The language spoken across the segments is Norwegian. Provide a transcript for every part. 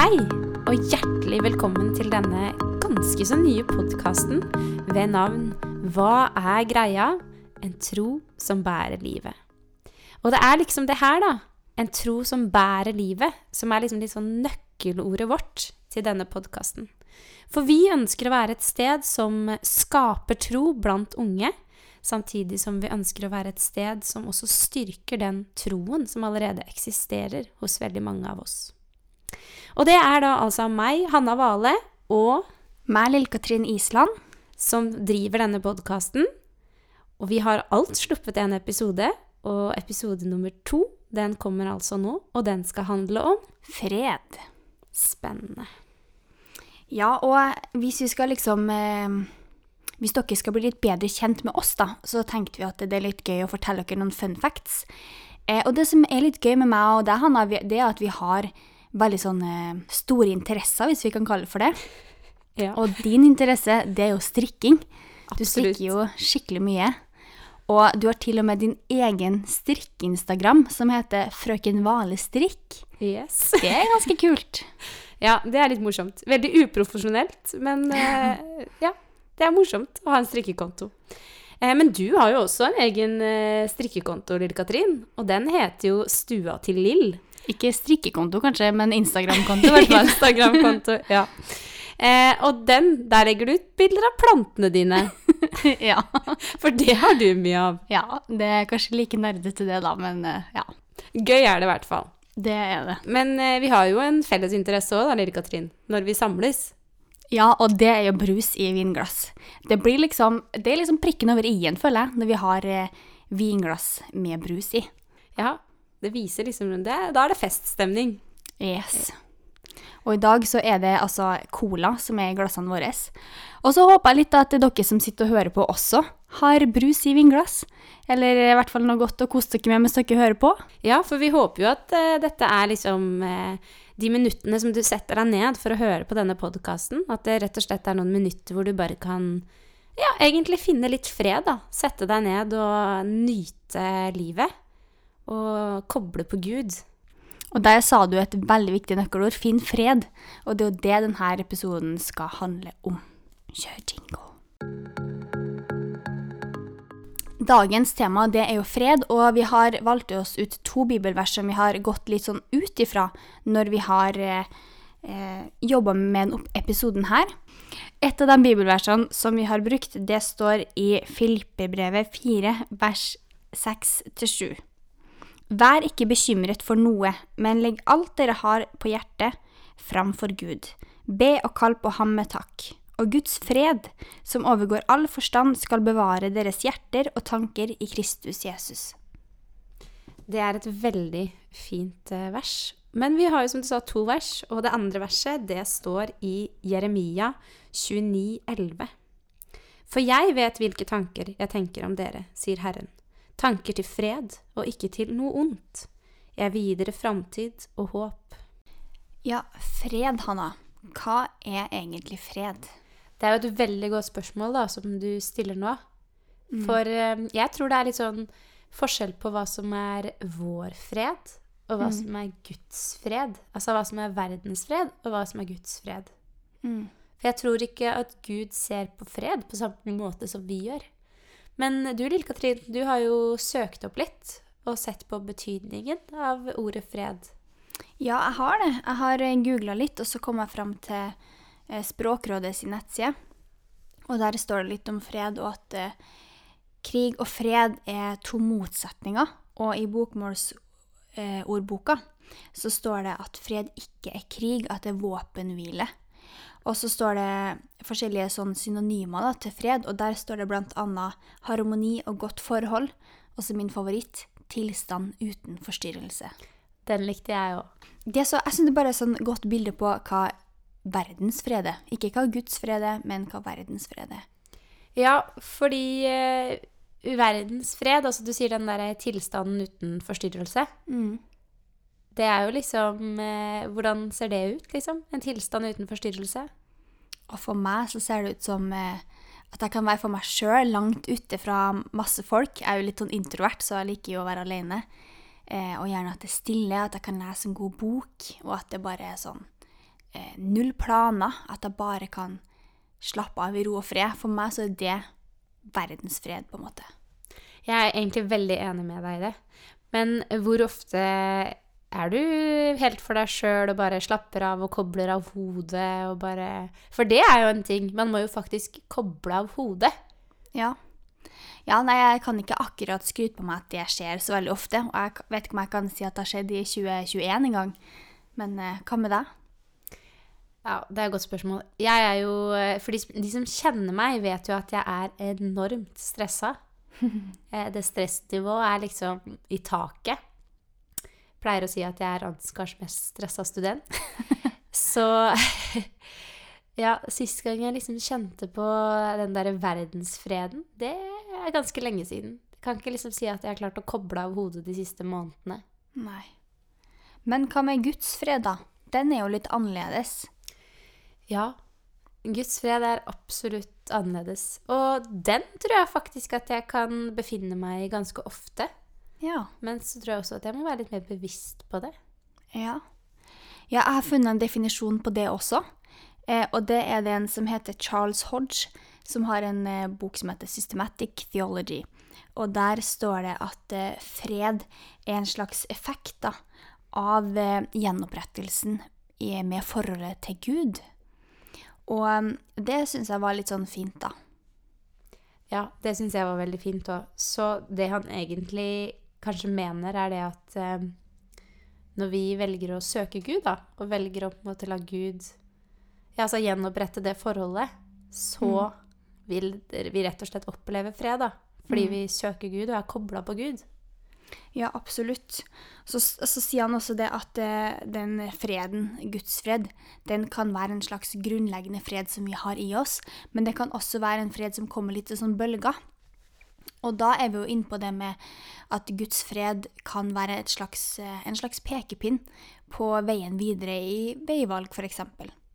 Hei, og hjertelig velkommen til denne ganske så nye podkasten ved navn Hva er greia? En tro som bærer livet. Og det er liksom det her, da. En tro som bærer livet, som er liksom litt sånn nøkkelordet vårt til denne podkasten. For vi ønsker å være et sted som skaper tro blant unge, samtidig som vi ønsker å være et sted som også styrker den troen som allerede eksisterer hos veldig mange av oss. Og det er da altså meg, Hanna Vale, og Meg, Lill-Katrin Island. som driver denne podkasten. Og vi har alt sluppet en episode, og episode nummer to den kommer altså nå, og den skal handle om Fred. spennende. Ja, og hvis vi skal liksom eh, Hvis dere skal bli litt bedre kjent med oss, da, så tenkte vi at det er litt gøy å fortelle dere noen fun facts. Eh, og det som er litt gøy med meg og deg, Hanna, det er at vi har veldig sånne store interesser, hvis vi kan kalle det for det. Ja. Og din interesse, det er jo strikking. Du Absolutt. strikker jo skikkelig mye. Og du har til og med din egen strikkeinstagram som heter Frøken Vale strikk. Yes. Det er ganske kult. Ja, det er litt morsomt. Veldig uprofesjonelt, men uh, ja, det er morsomt å ha en strikkekonto. Eh, men du har jo også en egen uh, strikkekonto, Lille Katrin, og den heter jo Stua til Lill. Ikke strikkekonto, kanskje, men Instagram-konto. i hvert fall. Instagram-konto, ja. Eh, og den, der legger du ut bilder av plantene dine, ja. for det har du mye av. ja, det er kanskje like nerdete det, da, men eh, ja. Gøy er det i hvert fall. Det er det. Men eh, vi har jo en felles interesse òg, da, Lille Katrin, når vi samles. Ja, og det er jo brus i vinglass. Det blir liksom, det er liksom prikken over i-en, føler jeg, når vi har eh, vinglass med brus i. Ja, det viser liksom det. Da er det feststemning. Yes. Og i dag så er det altså cola som er i glassene våre. Og så håper jeg litt at dere som sitter og hører på også, har brus i vinglass. Eller i hvert fall noe godt å kose dere med mens dere hører på. Ja, for vi håper jo at uh, dette er liksom uh, de minuttene som du setter deg ned for å høre på denne podkasten. At det rett og slett er noen minutter hvor du bare kan ja, egentlig finne litt fred, da. Sette deg ned og nyte livet. Og koble på Gud. Og der sa du et veldig viktig nøkkelord, finn fred. Og det er jo det denne episoden skal handle om. Kjør jingle. Dagens tema det er jo fred, og vi har valgt oss ut to bibelvers som vi har gått litt sånn ut ifra når vi har eh, eh, jobba med denne episoden her. Et av de bibelversene som vi har brukt, det står i Filippebrevet 4, vers 6-7. Vær ikke bekymret for noe, men legg alt dere har på hjertet, framfor Gud. Be og kall på ham med takk. Og Guds fred, som overgår all forstand, skal bevare deres hjerter og tanker i Kristus Jesus. Det er et veldig fint eh, vers. Men vi har jo som du sa to vers, og det andre verset det står i Jeremia 29,11. For jeg vet hvilke tanker jeg tenker om dere, sier Herren. Tanker til fred og ikke til noe ondt. Jeg vil gi dere framtid og håp. Ja, fred, Hanna. Hva er egentlig fred? Det er jo et veldig godt spørsmål da, som du stiller nå. For eh, jeg tror det er litt sånn forskjell på hva som er vår fred, og hva som er Guds fred. Altså hva som er verdens fred, og hva som er Guds fred. Mm. For jeg tror ikke at Gud ser på fred på samme måte som vi gjør. Men du, Lille Katrin, du har jo søkt opp litt og sett på betydningen av ordet fred. Ja, jeg har det. Jeg har googla litt, og så kom jeg fram til eh, Språkrådet sin nettside. Og der står det litt om fred, og at eh, krig og fred er to motsetninger. Og i bokmålsordboka så står det at fred ikke er krig, at det er våpenhvile. Og så står det forskjellige sånn synonymer da, til fred, og der står det bl.a. harmoni og godt forhold. og så min favoritt tilstand uten forstyrrelse. Den likte jeg òg. Det så, jeg synes det bare er sånn godt bilde på hva verdens fred er. Ikke hva Guds fred er, men hva verdens fred er. Ja, fordi uh, verdensfred, altså du sier den der tilstanden uten forstyrrelse, det er jo liksom eh, Hvordan ser det ut, liksom? En tilstand uten forstyrrelse? Og for meg så ser det ut som eh, at jeg kan være for meg sjøl, langt ute fra masse folk. Jeg er jo litt sånn introvert, så jeg liker jo å være alene. Eh, og gjerne at det er stille, at jeg kan lese en god bok, og at det bare er sånn eh, null planer, at jeg bare kan slappe av i ro og fred. For meg så er det verdensfred, på en måte. Jeg er egentlig veldig enig med deg i det. Men hvor ofte er du helt for deg sjøl og bare slapper av og kobler av hodet og bare For det er jo en ting. Man må jo faktisk koble av hodet. Ja. Ja, nei, jeg kan ikke akkurat skryte på meg at det skjer så veldig ofte. Og jeg vet ikke om jeg kan si at det har skjedd i 2021 en gang. Men eh, hva med deg? Ja, det er et godt spørsmål. Jeg er jo For de, de som kjenner meg, vet jo at jeg er enormt stressa. Eh, det stressnivået er liksom i taket. Pleier å si at jeg er Ansgars mest stressa student. Så ja, sist gang jeg liksom kjente på den derre verdensfreden, det er ganske lenge siden. Jeg kan ikke liksom si at jeg har klart å koble av hodet de siste månedene. Nei. Men hva med Guds fred, da? Den er jo litt annerledes. Ja, Guds fred er absolutt annerledes. Og den tror jeg faktisk at jeg kan befinne meg i ganske ofte. Ja. Men så tror jeg også at jeg må være litt mer bevisst på det. Ja. Ja, jeg har funnet en definisjon på det også. Eh, og det er det en som heter Charles Hodge, som har en eh, bok som heter Systematic Theology. Og der står det at eh, fred er en slags effekt da, av eh, gjenopprettelsen i, med forholdet til Gud. Og eh, det syns jeg var litt sånn fint, da. Ja, det syns jeg var veldig fint òg. Så det han egentlig kanskje mener, er det at eh, når vi velger å søke Gud, da, og velger å på en måte la Gud ja, altså gjenopprette det forholdet, så vil vi rett og slett oppleve fred, da. Fordi vi søker Gud og er kobla på Gud. Ja, absolutt. Så, så sier han også det at eh, den freden, Guds fred, den kan være en slags grunnleggende fred som vi har i oss, men det kan også være en fred som kommer litt i sånn bølger. Og da er vi jo inne på det med at Guds fred kan være slags, eh, en slags pekepinn på veien videre i veivalg, f.eks.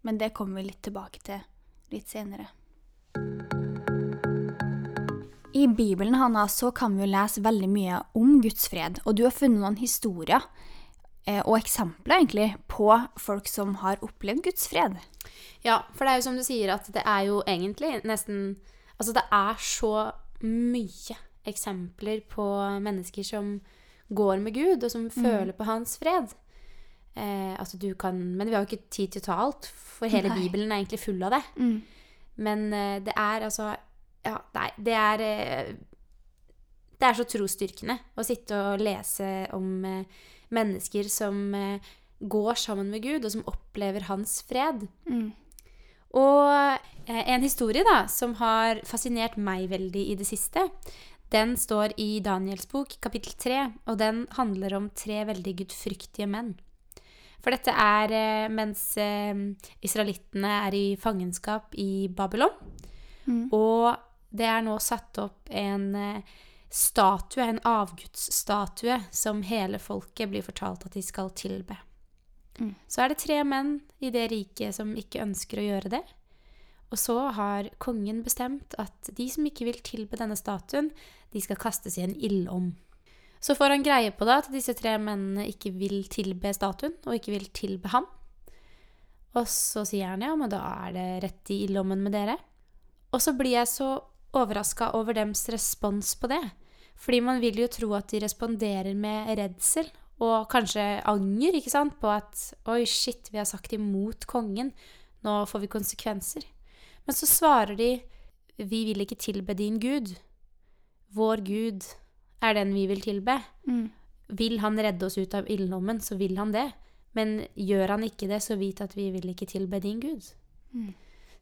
Men det kommer vi litt tilbake til litt senere. I Bibelen Hanna, så kan vi jo lese veldig mye om Guds fred, og du har funnet noen historier eh, og eksempler egentlig på folk som har opplevd Guds fred. Ja, for det er jo som du sier at det er jo egentlig nesten Altså det er så mye eksempler på mennesker som går med Gud, og som føler på hans fred. Eh, altså du kan Men vi har jo ikke tid til å ta alt, for hele Nei. Bibelen er egentlig full av det. Men eh, det er altså Ja, nei, det er eh, Det er så trosstyrkende å sitte og lese om eh, mennesker som eh, går sammen med Gud, og som opplever hans fred. Og eh, en historie da, som har fascinert meg veldig i det siste, den står i Daniels bok, kapittel 3, og den handler om tre veldig gudfryktige menn. For dette er eh, mens eh, israelittene er i fangenskap i Babylon. Og det er nå satt opp en statue, en avgudsstatue, som hele folket blir fortalt at de skal tilbe. Så er det tre menn i det riket som ikke ønsker å gjøre det. Og så har kongen bestemt at de som ikke vil tilbe denne statuen, de skal kastes i en ildom. Så får han greie på det at disse tre mennene ikke vil tilbe statuen, og ikke vil tilbe ham. Og så sier han ja, men da er det rett i ilddommen med dere. Og så blir jeg så overraska over dems respons på det. Fordi man vil jo tro at de responderer med redsel og kanskje anger, ikke sant, på at oi, shit, vi har sagt imot kongen, nå får vi konsekvenser. Men så svarer de vi vil ikke tilbe din Gud. Vår Gud er den vi vil tilbe. Vil han redde oss ut av ilddommen, så vil han det. Men gjør han ikke det, så vit at vi vil ikke tilbe din Gud.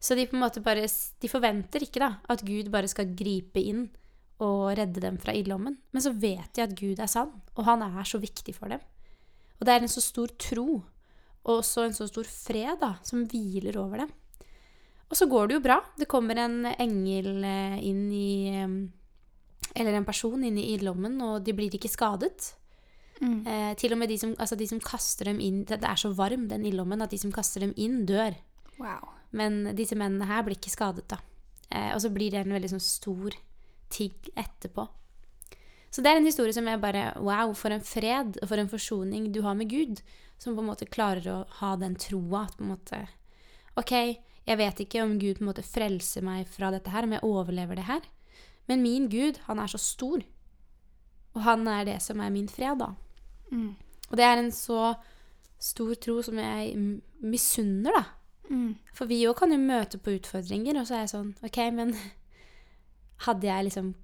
Så de på en måte bare De forventer ikke da at Gud bare skal gripe inn og redde dem fra ilddommen. Men så vet de at Gud er sann, og han er så viktig for dem. Og det er en så stor tro, og også en så stor fred, da, som hviler over dem. Og så går det jo bra. Det kommer en engel eh, inn i eh, Eller en person inn i ilddommen, og de blir ikke skadet. Eh, til og med de som, altså de som kaster dem inn Det er så varm, den ilddommen, at de som kaster dem inn, dør. Wow. Men disse mennene her blir ikke skadet, da. Eh, og så blir det en veldig sånn stor ting etterpå. Så det er en historie som jeg bare Wow, for en fred og for en forsoning du har med Gud. Som på en måte klarer å ha den troa at på en måte OK, jeg vet ikke om Gud på en måte frelser meg fra dette her, om jeg overlever det her. Men min Gud, han er så stor. Og han er det som er min fred, da. Mm. Og det er en så stor tro som jeg misunner, da. Mm. For vi òg kan jo møte på utfordringer, og så er jeg sånn OK, men hadde jeg liksom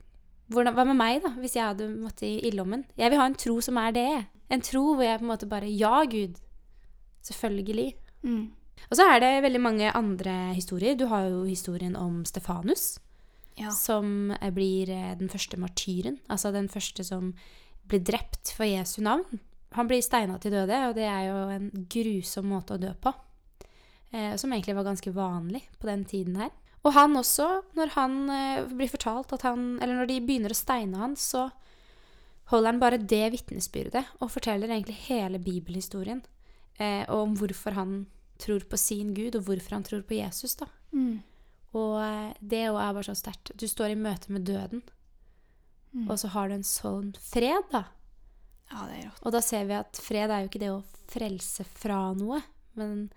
hvordan, Hva med meg, da, hvis jeg hadde måttet i ildlommen? Jeg vil ha en tro som er det. En tro hvor jeg på en måte bare Ja, Gud. Selvfølgelig. Mm. Og så er det veldig mange andre historier. Du har jo historien om Stefanus, Ja. som blir eh, den første martyren. Altså den første som blir drept for Jesu navn. Han blir steina til døde, og det er jo en grusom måte å dø på. Eh, som egentlig var ganske vanlig på den tiden her. Og han også, når han eh, blir fortalt at han Eller når de begynner å steine han, så holder han bare det vitnesbyrdet og forteller egentlig hele bibelhistorien eh, om hvorfor han tror på sin Gud, og hvorfor han tror på Jesus, da. Mm. Og eh, det òg er bare så sterkt. Du står i møte med døden, Mm. og så har du en sånn fred, da. Ja, det er rått. Og da ser vi at fred er jo ikke det å frelse fra noe, men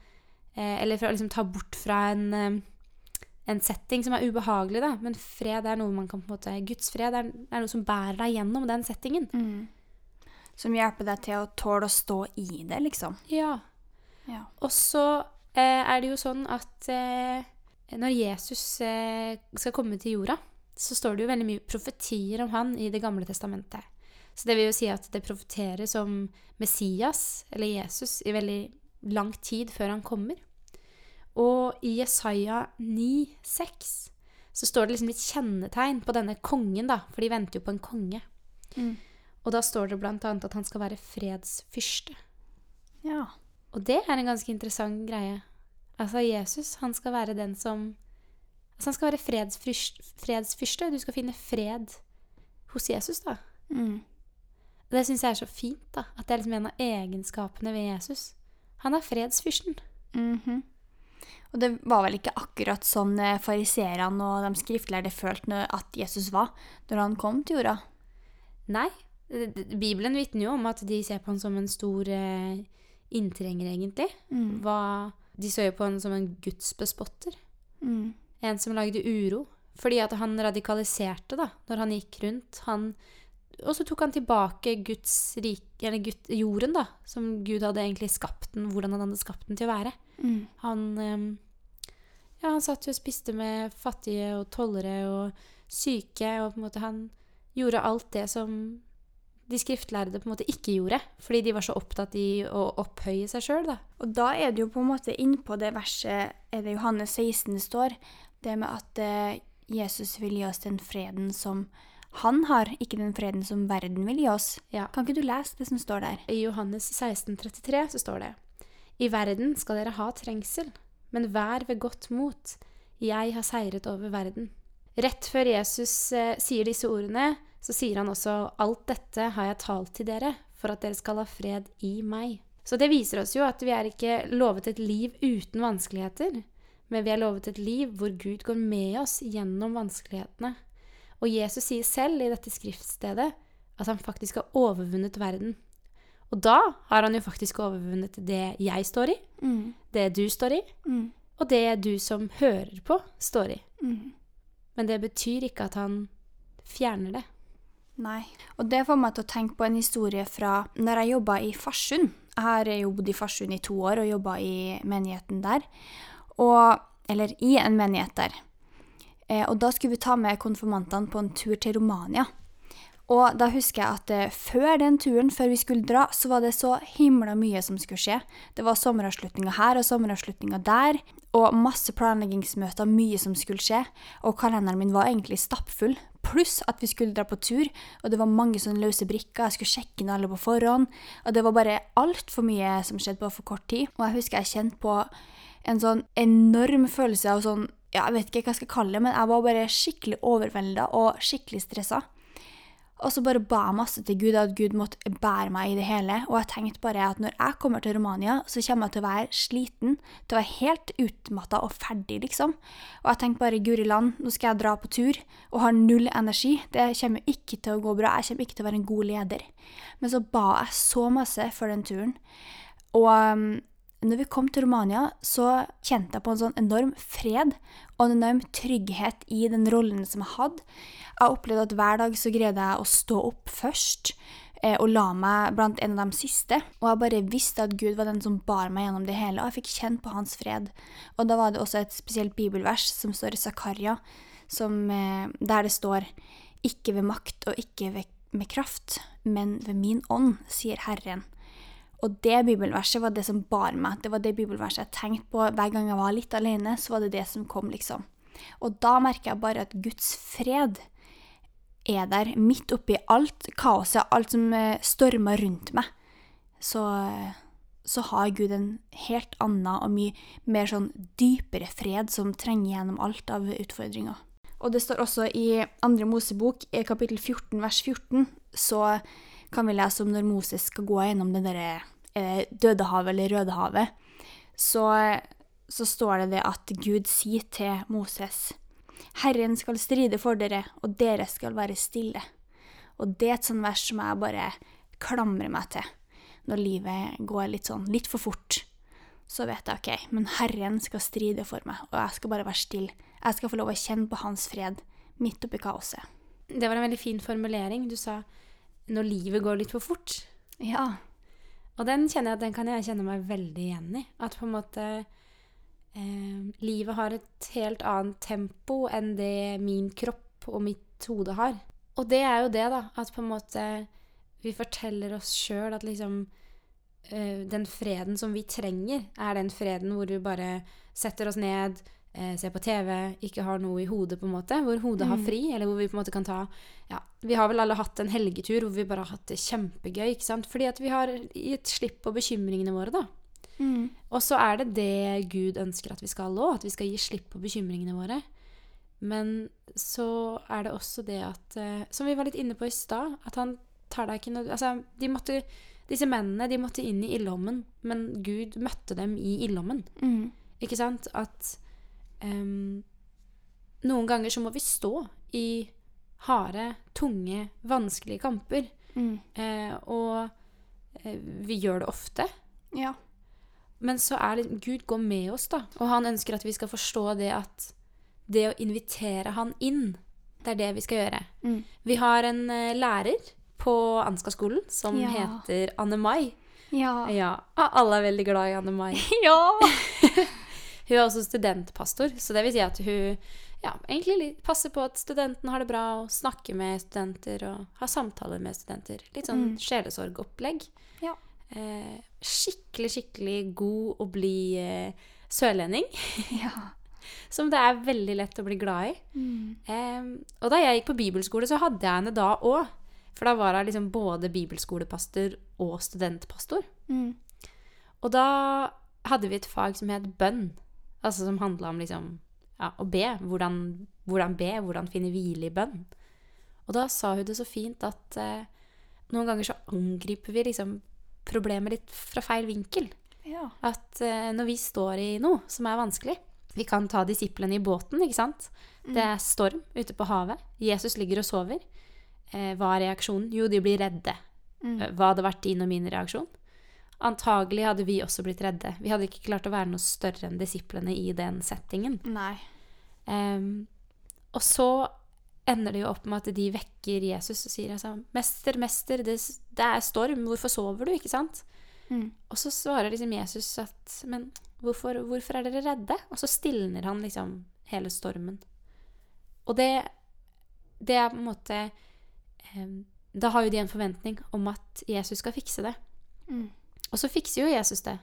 eh, Eller fra å liksom ta bort fra en, eh, en setting som er ubehagelig, da. Men fred er noe man kan på en måte Guds fred er, er noe som bærer deg gjennom den settingen. Mm. Som hjelper deg til å tåle å stå i det, liksom. Ja. Ja. Og så eh, er det jo sånn at eh, når Jesus eh, skal komme til jorda, så står det jo veldig mye profetier om han i Det gamle testamentet. Så det vil jo si at det profeteres om Messias, eller Jesus, i veldig lang tid før han kommer. Og i Jesaja 9,6 så står det liksom litt kjennetegn på denne kongen, da, for de venter jo på en konge. Mm. Og da står det annet at han skal være fredsfyrste. ja. Og det er en ganske interessant greie. Altså, Jesus, han skal være den som Altså, han skal være fredsfyrste. fredsfyrste. Du skal finne fred hos Jesus, da. Mm. Og det syns jeg er så fint, da. At det er liksom en av egenskapene ved Jesus. Han er fredsfyrsten. Mhm. Og det var vel ikke akkurat sånn eh, fariseerne og de skriftlærde følte at Jesus var når han kom til jorda. Nei. Bibelen vitner jo om at de ser på han som en stor eh, inntrenger, egentlig. Mm. Hva, de så jo på han som en gudsbespotter. Mm. En som lagde uro. Fordi at han radikaliserte da, når han gikk rundt. Han, og så tok han tilbake Guds rik, eller Gud, jorden, da, som Gud hadde egentlig skapt den, hvordan han hadde skapt den til å være. Mm. Han, ja, han satt jo og spiste med fattige og tollere og syke, og på en måte han gjorde alt det som de skriftlærde på en måte ikke gjorde, fordi de var så opptatt i å opphøye seg sjøl, da. Og da er det jo på en måte innpå det verset er det Johannes 16 står, det med at eh, Jesus vil gi oss den freden som han har, ikke den freden som verden vil gi oss. Ja. Kan ikke du lese det som står der? I Johannes 16, 33 så står det I verden skal dere ha trengsel, men vær ved godt mot. Jeg har seiret over verden. Rett før Jesus eh, sier disse ordene, så sier han også alt dette har jeg talt til dere, for at dere skal ha fred i meg. Så det viser oss jo at vi er ikke lovet et liv uten vanskeligheter, men vi er lovet et liv hvor Gud går med oss gjennom vanskelighetene. Og Jesus sier selv i dette skriftstedet at han faktisk har overvunnet verden. Og da har han jo faktisk overvunnet det jeg står i, Mm. det du står i, Mm. og det du som hører på, står i. Mm. Men det betyr ikke at han fjerner det. Nei. Og det får meg til å tenke på en historie fra når jeg jobba i Farsund. Jeg har bodd i Farsund i to år og jobba i menigheten der. Og, eller i en menighet der. Eh, og da skulle vi ta med konfirmantene på en tur til Romania. Og da husker jeg at eh, før den turen, før vi skulle dra, så var det så himla mye som skulle skje. Det var sommeravslutninger her og sommeravslutninger der, og masse planleggingsmøter, mye som skulle skje. Og kalenderen min var egentlig stappfull. Pluss at vi skulle dra på tur, og det var mange sånne løse brikker. Jeg skulle sjekke inn alle på forhånd. Og det var bare altfor mye som skjedde på for kort tid. Og jeg husker jeg kjente på en sånn enorm følelse av sånn ja, Jeg vet ikke hva jeg skal kalle det, men jeg var bare skikkelig overvelda og skikkelig stressa. Og så bare ba jeg masse til Gud, at Gud måtte bære meg i det hele. Og jeg tenkte bare at når jeg kommer til Romania, så kommer jeg til å være sliten, til å være helt utmatta og ferdig, liksom. Og jeg tenkte bare Guri land, nå skal jeg dra på tur og har null energi. Det kommer ikke til å gå bra. Jeg kommer ikke til å være en god leder. Men så ba jeg så masse for den turen. Og um, når vi kom til Romania, så kjente jeg på en sånn enorm fred og en enorm trygghet i den rollen som jeg hadde. Jeg opplevde at hver dag så greide jeg å stå opp først eh, og la meg blant en av de siste. Og jeg bare visste at Gud var den som bar meg gjennom det hele, og jeg fikk kjent på hans fred. Og da var det også et spesielt bibelvers som står i Zakaria, eh, der det står ikke ved makt og ikke ved, med kraft, men ved min ånd, sier Herren. Og det bibelverset var det som bar meg. Det var det bibelverset jeg tenkte på hver gang jeg var litt alene. Så var det det som kom, liksom. Og da merker jeg bare at Guds fred er der midt oppi alt kaoset, alt som eh, stormer rundt meg. Så, så har Gud en helt annen og mye mer sånn dypere fred som trenger gjennom alt av utfordringer. Og det står også i andre Mosebok, kapittel 14, vers 14, så kan vi lese om når Moses skal gå gjennom den derre eh, Dødehavet eller Rødehavet, så, så står det det at Gud sier til Moses Herren skal stride for dere, og dere skal være stille. Og det er et sånt vers som jeg bare klamrer meg til når livet går litt sånn litt for fort. Så vet jeg OK, men Herren skal stride for meg, og jeg skal bare være stille. Jeg skal få lov å kjenne på hans fred midt oppi kaoset. Det var en veldig fin formulering. Du sa 'når livet går litt for fort'. Ja. Og den kjenner jeg at den kan jeg kjenne meg veldig igjen i. At på en måte eh, livet har et helt annet tempo enn det min kropp og mitt hode har. Og det er jo det, da. At på en måte vi forteller oss sjøl at liksom eh, Den freden som vi trenger, er den freden hvor vi bare setter oss ned, eh, ser på TV, ikke har noe i hodet, på en måte. Hvor hodet mm. har fri, eller hvor vi på en måte kan ta Ja, vi har vel alle hatt en helgetur hvor vi bare har hatt det kjempegøy, ikke sant? Fordi at vi har gitt slipp på bekymringene våre, da. Mm. Og så er det det Gud ønsker at vi skal òg, at vi skal gi slipp på bekymringene våre. Men så er det også det at eh, Som vi var litt inne på i stad, at han tar deg ikke noe Altså, de måtte disse mennene de måtte inn i ildovnen, men Gud møtte dem i ildovnen. Mm. Ikke sant? At um, noen ganger så må vi stå i harde, tunge, vanskelige kamper. Mm. Eh, og eh, vi gjør det ofte. Ja. Men så er det Gud går med oss, da. Og han ønsker at vi skal forstå det at det å invitere han inn, det er det vi skal gjøre. Mm. Vi har en uh, lærer på Ansgar-skolen som ja. heter Anne Mai. Ja. ja. Alle er veldig glad i Anne Mai. ja! Hun er også studentpastor, så det vil si at hun ja, egentlig passer på at studentene har det bra, og snakker med studenter og har samtaler med studenter. Litt sånn mm. sjelesorgopplegg. Ja. Eh, skikkelig, skikkelig god å bli eh, sørlending. ja. Som det er veldig lett å bli glad i. Mm. Eh, og da jeg gikk på bibelskole, så hadde jeg henne da òg. For da var hun liksom både bibelskolepastor og studentpastor. Mm. Og da hadde vi et fag som het bønn. Altså som handla om liksom ja, å be. Hvordan, hvordan, be, hvordan finne hvile i bønn. Og da sa hun det så fint at eh, noen ganger så angriper vi liksom problemet litt fra feil vinkel. Ja. At eh, når vi står i noe som er vanskelig Vi kan ta disiplene i båten, ikke sant. Mm. Det er storm ute på havet. Jesus ligger og sover. Eh, hva er reaksjonen? Jo, de blir redde. Mm. Eh, hva hadde vært din og min reaksjon? Antagelig hadde vi også blitt redde. Vi hadde ikke klart å være noe større enn disiplene i den settingen. Nei. Um, og så ender det jo opp med at de vekker Jesus og sier altså, 'Mester, mester, det, det er storm. Hvorfor sover du?' Ikke sant? Mm. Og så svarer liksom Jesus at 'Men hvorfor, hvorfor, er dere redde?' Og så stilner han liksom hele stormen. Og det, det er på en måte um, Da har jo de en forventning om at Jesus skal fikse det. Mm. Og så fikser jo Jesus det.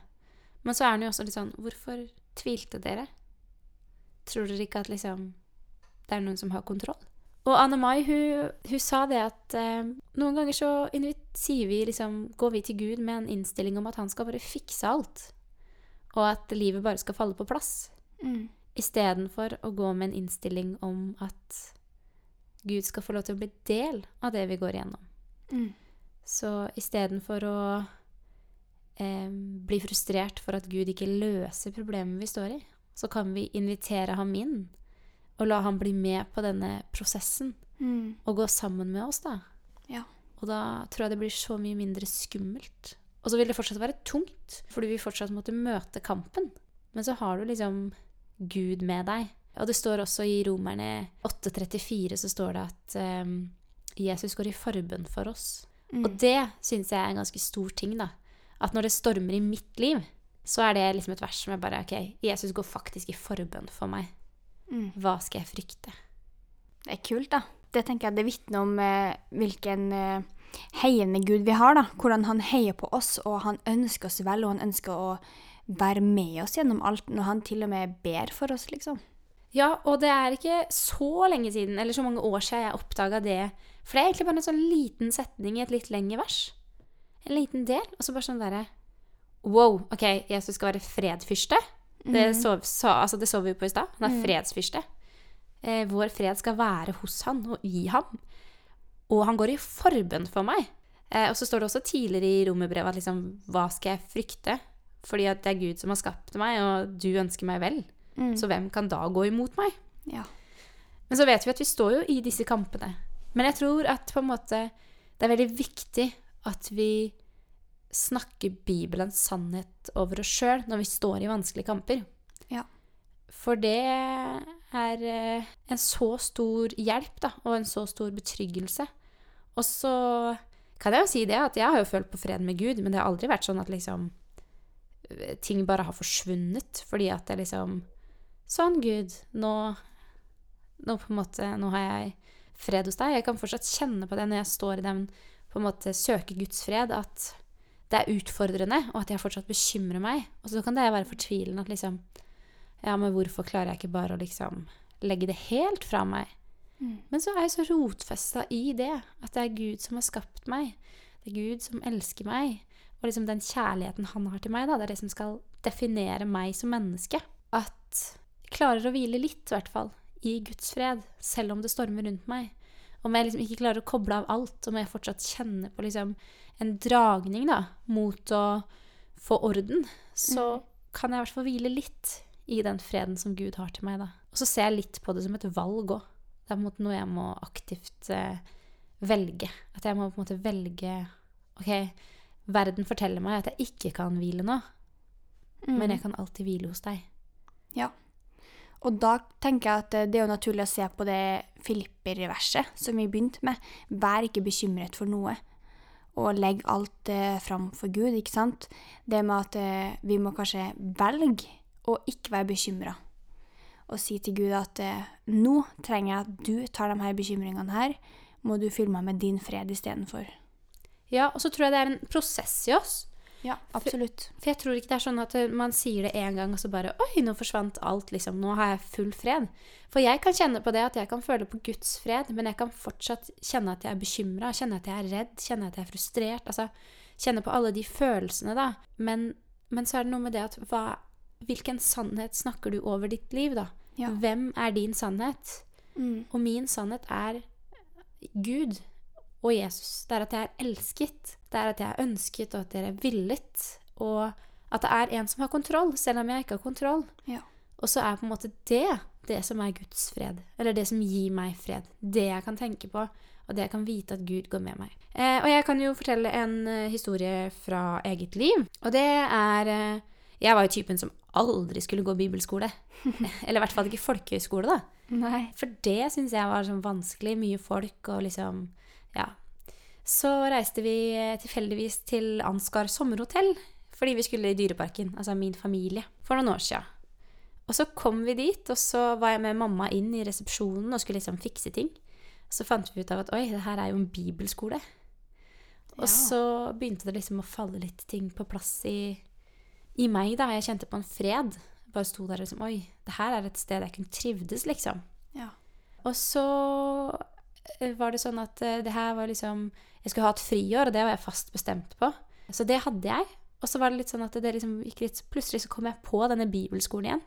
Men så er han jo også litt sånn Hvorfor tvilte dere? Tror dere ikke at liksom det er noen som har kontroll? Og Anne Mai hun, hun sa det at eh, noen ganger så sier vi liksom, går vi til Gud med en innstilling om at han skal bare fikse alt. Og at livet bare skal falle på plass. Mm. Istedenfor å gå med en innstilling om at Gud skal få lov til å bli del av det vi går igjennom. Mm. Så istedenfor å eh, blir frustrert for at Gud ikke løser problemet vi står i, så kan vi invitere ham inn og la ham bli med på denne prosessen Mm. og gå sammen med oss, da. Ja. Og da tror jeg det blir så mye mindre skummelt. Og så vil det fortsatt være tungt, fordi vi fortsatt måtte møte kampen. Men så har du liksom Gud med deg. Og det står også i Romerne 8,34 så står det at um, Jesus går i forbønn for oss. Mm. Og det syns jeg er en ganske stor ting, da. At når det stormer i mitt liv, så er det liksom et vers som jeg bare Ok, Jesus går faktisk i forbønn for meg. Mm. Hva skal jeg frykte? Det er kult, da. Det tenker jeg det vitner om eh, hvilken eh, heiende Gud vi har, da. Hvordan han heier på oss, og han ønsker oss vel, og han ønsker å være med oss gjennom alt, når han til og med ber for oss, liksom. Ja, og det er ikke så lenge siden, eller så mange år siden jeg oppdaga det. For det er egentlig bare en sånn liten setning i et litt lengre vers. En liten del. Og så bare sånn derre Wow, OK, Jesus skal være fredfyrste. Det mm. så, så, altså det så vi jo på i stad. Han er Mm. fredsfyrste. Eh, vår fred skal være hos han og i ham. Og han går i forbønn for meg. Eh, og så står det også tidligere i romerbrevet at liksom Hva skal jeg frykte? Fordi at det er Gud som har skapt meg, og du ønsker meg vel. Mm. Så hvem kan da gå imot meg? Ja. Men så vet vi at vi står jo i disse kampene. Men jeg tror at på en måte det er veldig viktig at vi snakker Bibelens sannhet over oss sjøl når vi står i vanskelige kamper. Ja. For det er eh, en så stor hjelp, da, og en så stor betryggelse. Og så kan jeg jo si det at jeg har jo følt på fred med Gud, men det har aldri vært sånn at liksom eh, ting bare har forsvunnet fordi at det liksom Sånn, Gud, nå nå på en måte, nå har jeg fred hos deg. Jeg kan fortsatt kjenne på det når jeg står i den på en måte søke Guds fred, at det er utfordrende, og at jeg fortsatt bekymrer meg. Og så kan det være fortvilende at liksom Ja, men hvorfor klarer jeg ikke bare å liksom legge det helt fra meg? Mm. Men så er jeg så rotfesta i det, at det er Gud som har skapt meg. Det er Gud som elsker meg. Og liksom den kjærligheten han har til meg, da, det er det som skal definere meg som menneske. At jeg klarer å hvile litt, i hvert fall, i Guds fred, selv om det stormer rundt meg. Om jeg liksom ikke klarer å koble av alt, om jeg fortsatt kjenner på liksom en dragning da, mot å få orden, så kan jeg i hvert fall hvile litt i den freden som Gud har til meg. da. Og så ser jeg litt på det som et valg òg. Det er på en måte noe jeg må aktivt eh, velge. At jeg må på en måte velge Ok, verden forteller meg at jeg ikke kan hvile nå, Mm. men jeg kan alltid hvile hos deg. Ja. Og da tenker jeg at eh, det er jo naturlig å se på det Filipper-verset som vi begynte med. Vær ikke bekymret for noe. Og legg alt eh, fram for Gud, ikke sant. Det med at eh, vi må kanskje velge å ikke være bekymra. Og si til Gud at eh, nå trenger jeg at du tar de her bekymringene her. Må du fylle meg med din fred istedenfor. Ja, og så tror jeg det er en prosess i oss. Ja, absolutt. For jeg tror ikke det er sånn at eh, man sier det én gang, og så bare Oi, nå forsvant alt, liksom. Nå har jeg full fred. For jeg kan kjenne på det at jeg kan føle på Guds fred, men jeg kan fortsatt kjenne at jeg er bekymra, kjenne at jeg er redd, kjenne at jeg er frustrert. Altså kjenne på alle de følelsene, da. Men, men så er det noe med det at hva Hvilken sannhet snakker du over ditt liv, da? Ja. Hvem er din sannhet? Mm. Og min sannhet er Gud og Jesus. Det er at jeg er elsket. Det er at jeg er ønsket, og at jeg er villet. Og at det er en som har kontroll, selv om jeg ikke har kontroll. Ja. Og så er på en måte det det som er Guds fred. Eller det som gir meg fred. Det jeg kan tenke på, og det jeg kan vite at Gud går med meg. Eh, og jeg kan jo fortelle en eh, historie fra eget liv. Og det er eh, Jeg var jo typen som aldri skulle gå bibelskole. Eller i hvert fall ikke folkehøyskole, da. Nei. For det syns jeg var sånn vanskelig. Mye folk og liksom Ja. Så reiste vi eh, tilfeldigvis til Ansgar sommerhotell fordi vi skulle i Dyreparken, altså min familie, for noen år siden. Og så kom vi dit, og så var jeg med mamma inn i resepsjonen og skulle liksom fikse ting. Så fant vi ut av at oi, det her er jo en bibelskole. Og Ja. så begynte det liksom å falle litt ting på plass i, i meg, da. Jeg kjente på en fred. Bare sto der og liksom Oi, det her er et sted jeg kunne trivdes, liksom. Ja. Og så var det sånn at eh, det her var liksom Jeg skulle ha et friår, og det var jeg fast bestemt på. Så det hadde jeg. Og så var det litt sånn at det liksom gikk litt Plutselig så kom jeg på denne bibelskolen igjen.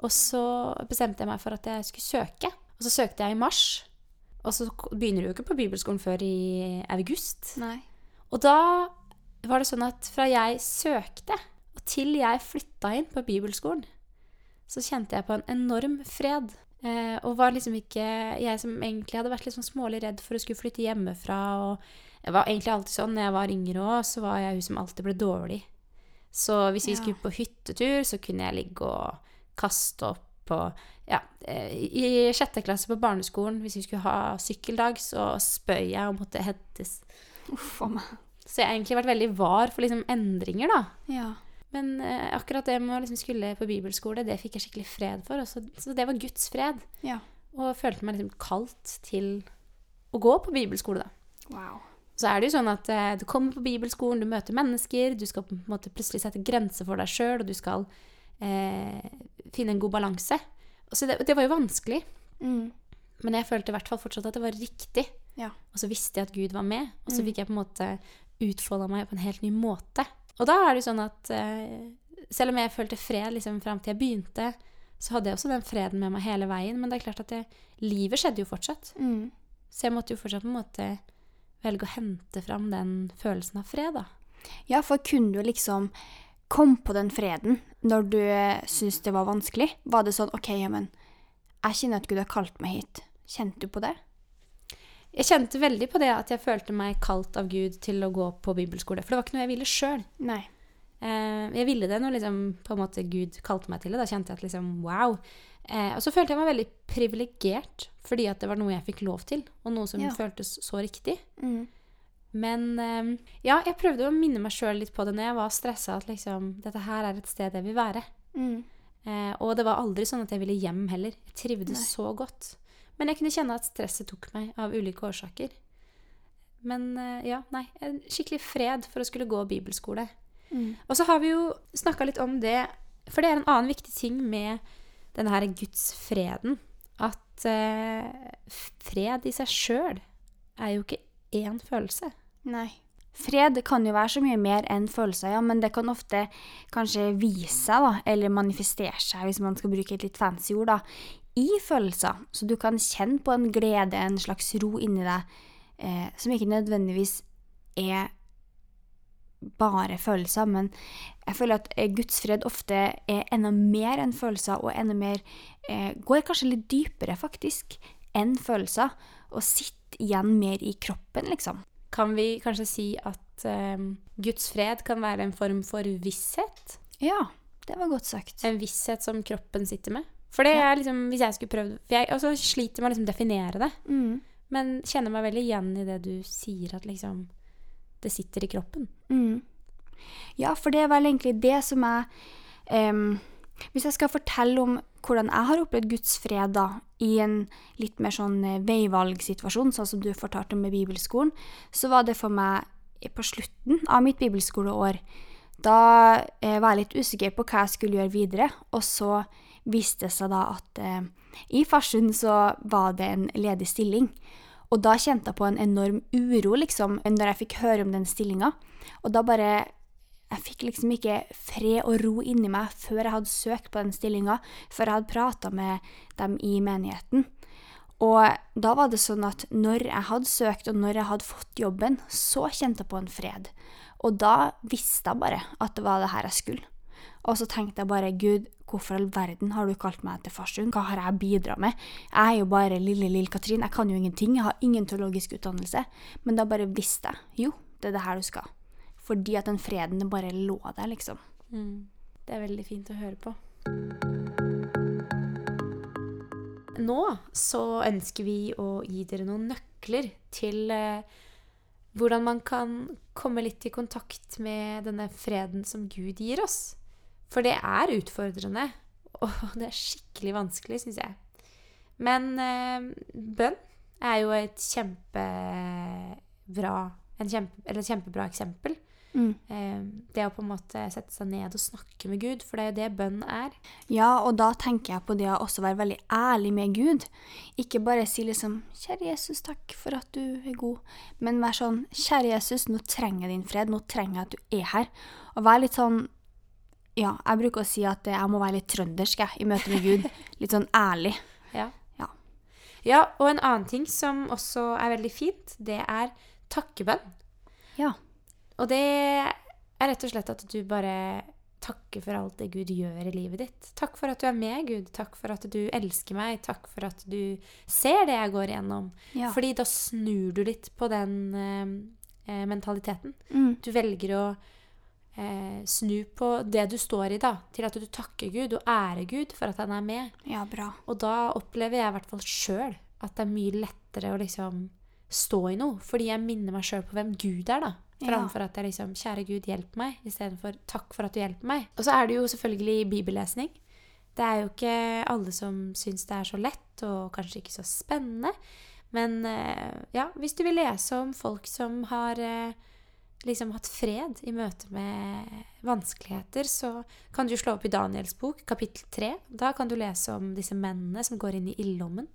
Og så bestemte jeg meg for at jeg skulle søke. Og så søkte jeg i mars. Og så begynner du jo ikke på bibelskolen før i august. Nei. Og da var det sånn at fra jeg søkte, og til jeg flytta inn på bibelskolen, så kjente jeg på en enorm fred. Eh, og var liksom ikke Jeg som egentlig hadde vært litt sånn smålig redd for å skulle flytte hjemmefra. Og jeg var egentlig alltid sånn når jeg var yngre òg, så var jeg hun som alltid ble dårlig. Så hvis vi Ja. skulle på hyttetur, så kunne jeg ligge og kaste opp og Ja. eh, I sjette klasse på barneskolen, hvis vi skulle ha sykkeldag, så spøy jeg og måtte hentes. Uff a meg. Så jeg har egentlig vært veldig var for liksom endringer, da. Ja. Men eh, akkurat det med å liksom skulle på bibelskole, det fikk jeg skikkelig fred for. Så, så det var Guds fred. Ja. Og følte meg liksom kalt til å gå på bibelskole, da. Wow. Så er det jo sånn at eh, du kommer på bibelskolen, du møter mennesker, du skal på en måte plutselig sette grenser for deg sjøl, og du skal eh, finne en god balanse. Så det, det var jo vanskelig, Mm. men jeg følte i hvert fall fortsatt at det var riktig. Ja. Og så visste jeg at Gud var med, og så Mm. fikk jeg på en måte utfolda meg på en helt ny måte. Og da er det sånn at eh, selv om jeg følte fred liksom fram til jeg begynte, så hadde jeg også den freden med meg hele veien. Men det er klart at jeg, livet skjedde jo fortsatt. Mm. Så jeg måtte jo fortsatt på en måte velge å hente fram den følelsen av fred, da. Ja, for kunne du liksom komme på den freden når du syntes det var vanskelig? Var det sånn OK, ja, men jeg kjenner at Gud har kalt meg hit. Kjente du på det? Jeg kjente veldig på det at jeg følte meg kalt av Gud til å gå på bibelskole. For det var ikke noe jeg ville sjøl. Eh, jeg ville det når liksom, på en måte Gud kalte meg til det. Da kjente jeg at liksom, wow. Eh, og så følte jeg meg veldig privilegert, fordi at det var noe jeg fikk lov til, og noe som Ja. føltes så riktig. Mm. Men eh, ja, jeg prøvde å minne meg sjøl litt på det når jeg var stressa, at liksom, dette her er et sted jeg vil være. Mm. Eh, og det var aldri sånn at jeg ville hjem heller. Jeg trivdes Nei. så godt. Men jeg kunne kjenne at stresset tok meg av ulike årsaker. Men eh, ja, nei. En skikkelig fred for å skulle gå bibelskole. Mm. Og så har vi jo snakka litt om det, for det er en annen viktig ting med denne her gudsfreden. At eh, fred i seg sjøl er jo ikke én følelse. Nei. Fred kan jo være så mye mer enn følelser, ja, men det kan ofte kanskje vise seg, da, eller manifestere seg, hvis man skal bruke et litt fancy ord, da, i følelser. Så du kan kjenne på en glede, en slags ro inni deg, eh, som ikke nødvendigvis er bare følelser, men jeg føler at eh, Guds fred ofte er enda mer enn følelser, og enda mer eh, Går kanskje litt dypere, faktisk, enn følelser, og sitter igjen mer i kroppen, liksom. Kan vi kanskje si at eh, Guds fred kan være en form for visshet? Ja, det var godt sagt. En visshet som kroppen sitter med? For det er liksom, hvis jeg skulle prøvd For jeg altså, sliter med å liksom definere det, Mm. men kjenner meg veldig igjen i det du sier, at liksom det sitter i kroppen. Mm. Ja, for det er vel egentlig det som er um, Hvis jeg skal fortelle om hvordan jeg har opplevd Guds fred da, i en litt mer sånn eh, veivalgsituasjon, sånn som du fortalte om med bibelskolen, så var det for meg på slutten av mitt bibelskoleår. Da eh, var jeg litt usikker på hva jeg skulle gjøre videre, og så viste det seg da at eh, i Farsund så var det en ledig stilling. Og da kjente jeg på en enorm uro, liksom, når jeg fikk høre om den stillinga. Og da bare Jeg fikk liksom ikke fred og ro inni meg før jeg hadde søkt på den stillinga, før jeg hadde prata med dem i menigheten. Og da var det sånn at når jeg hadde søkt, og når jeg hadde fått jobben, så kjente jeg på en fred. Og da visste jeg bare at det var det her jeg skulle. Og så tenkte jeg bare, Gud, hvorfor all verden har du kalt meg til Farsund? Hva har jeg bidratt med? Jeg er jo bare lille lille Katrin, jeg kan jo ingenting, jeg har ingen teologisk utdannelse. Men da bare visste jeg, jo, det er det her du skal. Fordi at den freden den bare lå der, liksom. Det er veldig fint å høre på. Nå så ønsker vi å gi dere noen nøkler til eh, hvordan man kan komme litt i kontakt med denne freden som Gud gir oss. For det er utfordrende, og det er skikkelig vanskelig, syns jeg. Men eh, bønn er jo et kjempebra, kjempe, eller et kjempebra eksempel. Mm. Eh, det å på en måte sette seg ned og snakke med Gud, for det er jo det bønn er. Ja, og da tenker jeg på det å også være veldig ærlig med Gud. Ikke bare si liksom 'Kjære Jesus, takk for at du er god', men vær sånn 'Kjære Jesus, nå trenger jeg din fred. Nå trenger jeg at du er her'. Og vær litt sånn Ja, jeg bruker å si at jeg må være litt trøndersk jeg, i møte med Gud. Litt sånn ærlig. Ja. Ja. Ja, og en annen ting som også er veldig fint, det er takkebønn. Ja. Og det er rett og slett at du bare takker for alt det Gud gjør i livet ditt. Takk for at du er med, Gud. Takk for at du elsker meg. Takk for at du ser det jeg går igjennom. Ja. Fordi da snur du litt på den eh, eh, mentaliteten. Mm. Du velger å eh, snu på det du står i, da, til at du takker Gud og ærer Gud for at han er med. ja, bra. Og da opplever jeg i hvert fall sjøl at det er mye lettere å liksom stå i noe. Fordi jeg minner meg sjøl på hvem Gud er, da. Ja. At jeg liksom 'Kjære Gud, hjelp meg', istedenfor 'takk for at du hjelper meg'. Og så er det jo selvfølgelig bibellesning. Det er jo ikke alle som syns det er så lett, og kanskje ikke så spennende. Men eh, ja, hvis du vil lese om folk som har eh, liksom hatt fred i møte med vanskeligheter, så kan du slå opp i Daniels bok, kapittel 3. Da kan du lese om disse mennene som går inn i ildlommen.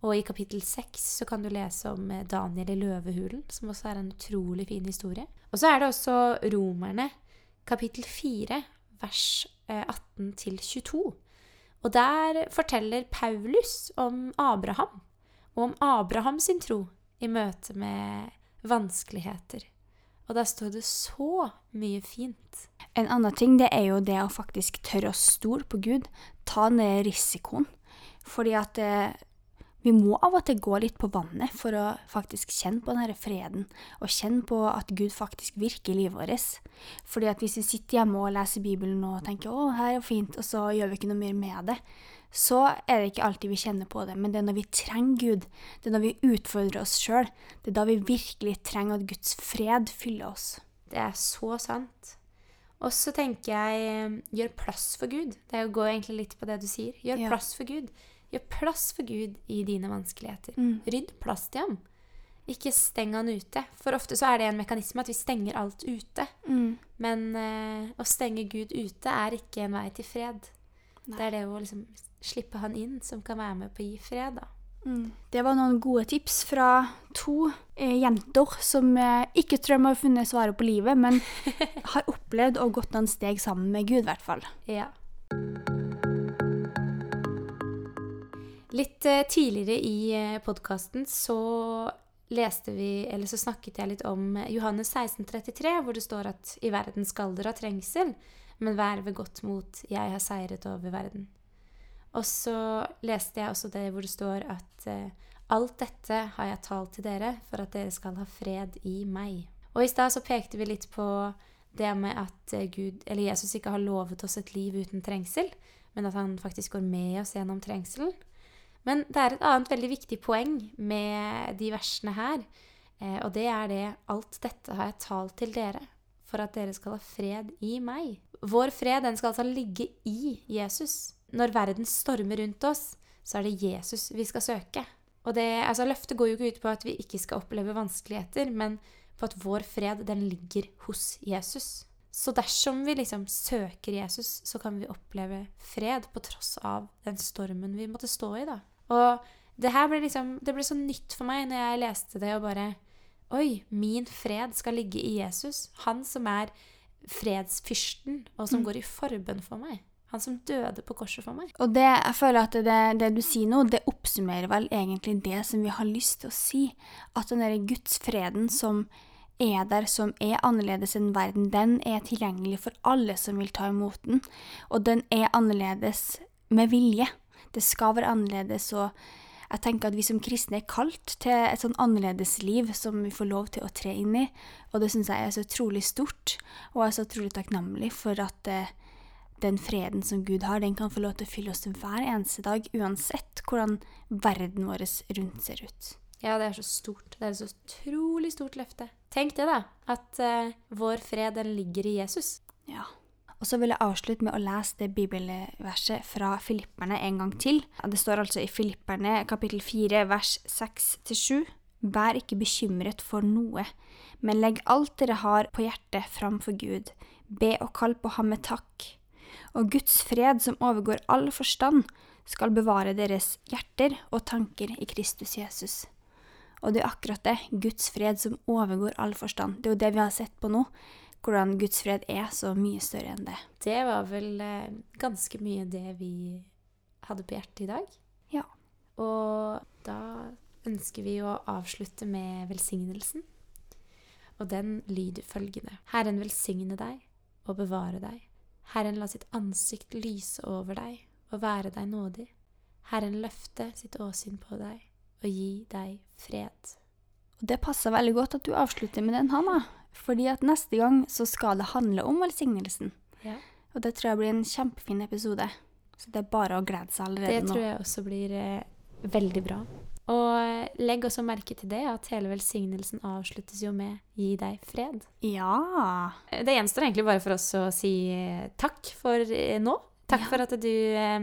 Og i kapittel 6 så kan du lese om eh, Daniel i løvehulen, som også er en utrolig fin historie. Og så er det også Romerne, kapittel 4, vers eh, 18 til 22. Og der forteller Paulus om Abraham, og om Abraham sin tro i møte med vanskeligheter. Og der står det så mye fint. En annen ting det er jo det å faktisk tørre å stole på Gud. Ta den risikoen. Fordi at eh, vi må av og til gå litt på vannet for å faktisk kjenne på denne freden, og kjenne på at Gud faktisk virker i livet vårt. Fordi at hvis vi sitter hjemme og leser Bibelen og tenker 'Å, her er fint', og så gjør vi ikke noe mer med det, så er det ikke alltid vi kjenner på det. Men det er når vi trenger Gud, det er når vi utfordrer oss sjøl, det er da vi virkelig trenger at Guds fred fyller oss. Det er så sant. Og så tenker jeg eh, gjør plass for Gud. Det går egentlig litt på det du sier. Gjør Ja. plass for Gud. Gjør plass for Gud i dine vanskeligheter. Mm. Rydd plass til ham. Ikke steng han ute. For ofte så er det en mekanisme at vi stenger alt ute. Mm. Men uh, å stenge Gud ute er ikke en vei til fred. Nei. Det er det å liksom slippe han inn som kan være med på å gi fred, da. Mm. Det var noen gode tips fra to eh, jenter som eh, ikke tror de har funnet svaret på livet, men har opplevd og gått noen steg sammen med Gud, i hvert fall. Ja. Litt eh, tidligere i eh, podkasten så leste vi, eller så snakket jeg litt om Johannes 1633, hvor det står at i verden skal dere ha trengsel, men vær ved godt mot, jeg har seiret over verden. Og så leste jeg også det hvor det står at eh, alt dette har jeg talt til dere for at dere skal ha fred i meg. Og i stad så pekte vi litt på det med at eh, Gud, eller Jesus ikke har lovet oss et liv uten trengsel, men at han faktisk går med oss gjennom trengselen. Men det er et annet veldig viktig poeng med de versene her, eh, og det er det alt dette har jeg talt til dere, for at dere skal ha fred i meg. Vår fred den skal altså ligge i Jesus. Når verden stormer rundt oss, så er det Jesus vi skal søke. Og det, altså Løftet går jo ikke ut på at vi ikke skal oppleve vanskeligheter, men på at vår fred den ligger hos Jesus. Så dersom vi liksom søker Jesus, så kan vi oppleve fred på tross av den stormen vi måtte stå i. da. Og det her ble liksom, det ble så nytt for meg når jeg leste det og bare Oi, min fred skal ligge i Jesus. Han som er fredsfyrsten, og som går i forbønn for meg. Han som døde på korset for meg. Og det, jeg føler at det, det du sier nå, det oppsummerer vel egentlig det som vi har lyst til å si. At den derre gudsfreden som er der, som er annerledes enn verden, den er tilgjengelig for alle som vil ta imot den. Og den er annerledes med vilje. Det skal være annerledes, og jeg tenker at vi som kristne er kalt til et sånn annerledes liv som vi får lov til å tre inn i. Og det syns jeg er så utrolig stort, og jeg er så utrolig takknemlig for at eh, den freden som Gud har, den kan få lov til å fylle oss hver eneste dag, uansett hvordan verden vår rundt ser ut. Ja, det er så stort. Det er et så utrolig stort løfte. Tenk det, da. At uh, vår fred, den ligger i Jesus. Ja. Og så vil jeg avslutte med å lese det bibelverset fra Filipperne en gang til. Det står altså i Filipperne kapittel 4 vers 6-7. Vær ikke bekymret for noe, men legg alt dere har på hjertet framfor Gud. Be og kall på ham med takk. Og Guds fred, som overgår all forstand, skal bevare deres hjerter og tanker i Kristus Jesus. Og det er akkurat det, Guds fred som overgår all forstand. Det er jo det vi har sett på nå hvordan Guds fred er så mye større enn det. Det var vel eh, ganske mye det vi hadde på hjertet i dag. Ja. Og da ønsker vi å avslutte med velsignelsen. Og den lyder følgende. Herren velsigne deg og bevare deg. Herren la sitt ansikt lyse over deg og være deg nådig. Herren løfte sitt åsyn på deg og gi deg fred. Og det passer veldig godt at du avslutter med den, Hanna. Fordi at neste gang så skal det handle om velsignelsen. Ja. Og det tror jeg blir en kjempefin episode. Så det er bare å glede seg allerede nå. Det tror jeg også blir eh, veldig bra. Og legg også merke til det at hele velsignelsen avsluttes jo med 'gi deg fred'. Ja. Det gjenstår egentlig bare for oss å si eh, takk for eh, nå. Takk Ja. for at du eh,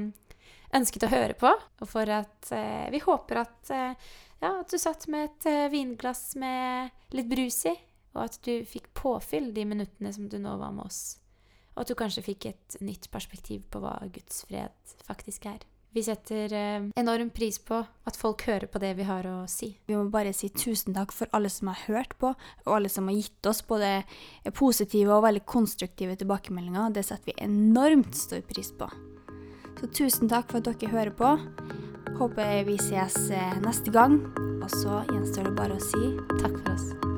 ønsket å høre på, og for at eh, vi håper at, eh, ja, at du satt med et eh, vinglass med litt brus i, og at du fikk påfyll de minuttene som du nå var med oss. Og at du kanskje fikk et nytt perspektiv på hva Guds fred faktisk er. Vi setter eh, enorm pris på at folk hører på det vi har å si. Vi må bare si tusen takk for alle som har hørt på, og alle som har gitt oss både positive og veldig konstruktive tilbakemeldinger. Det setter vi enormt stor pris på. Så tusen takk for at dere hører på. Håper vi ses eh, neste gang. Og så gjenstår det bare å si Takk for oss.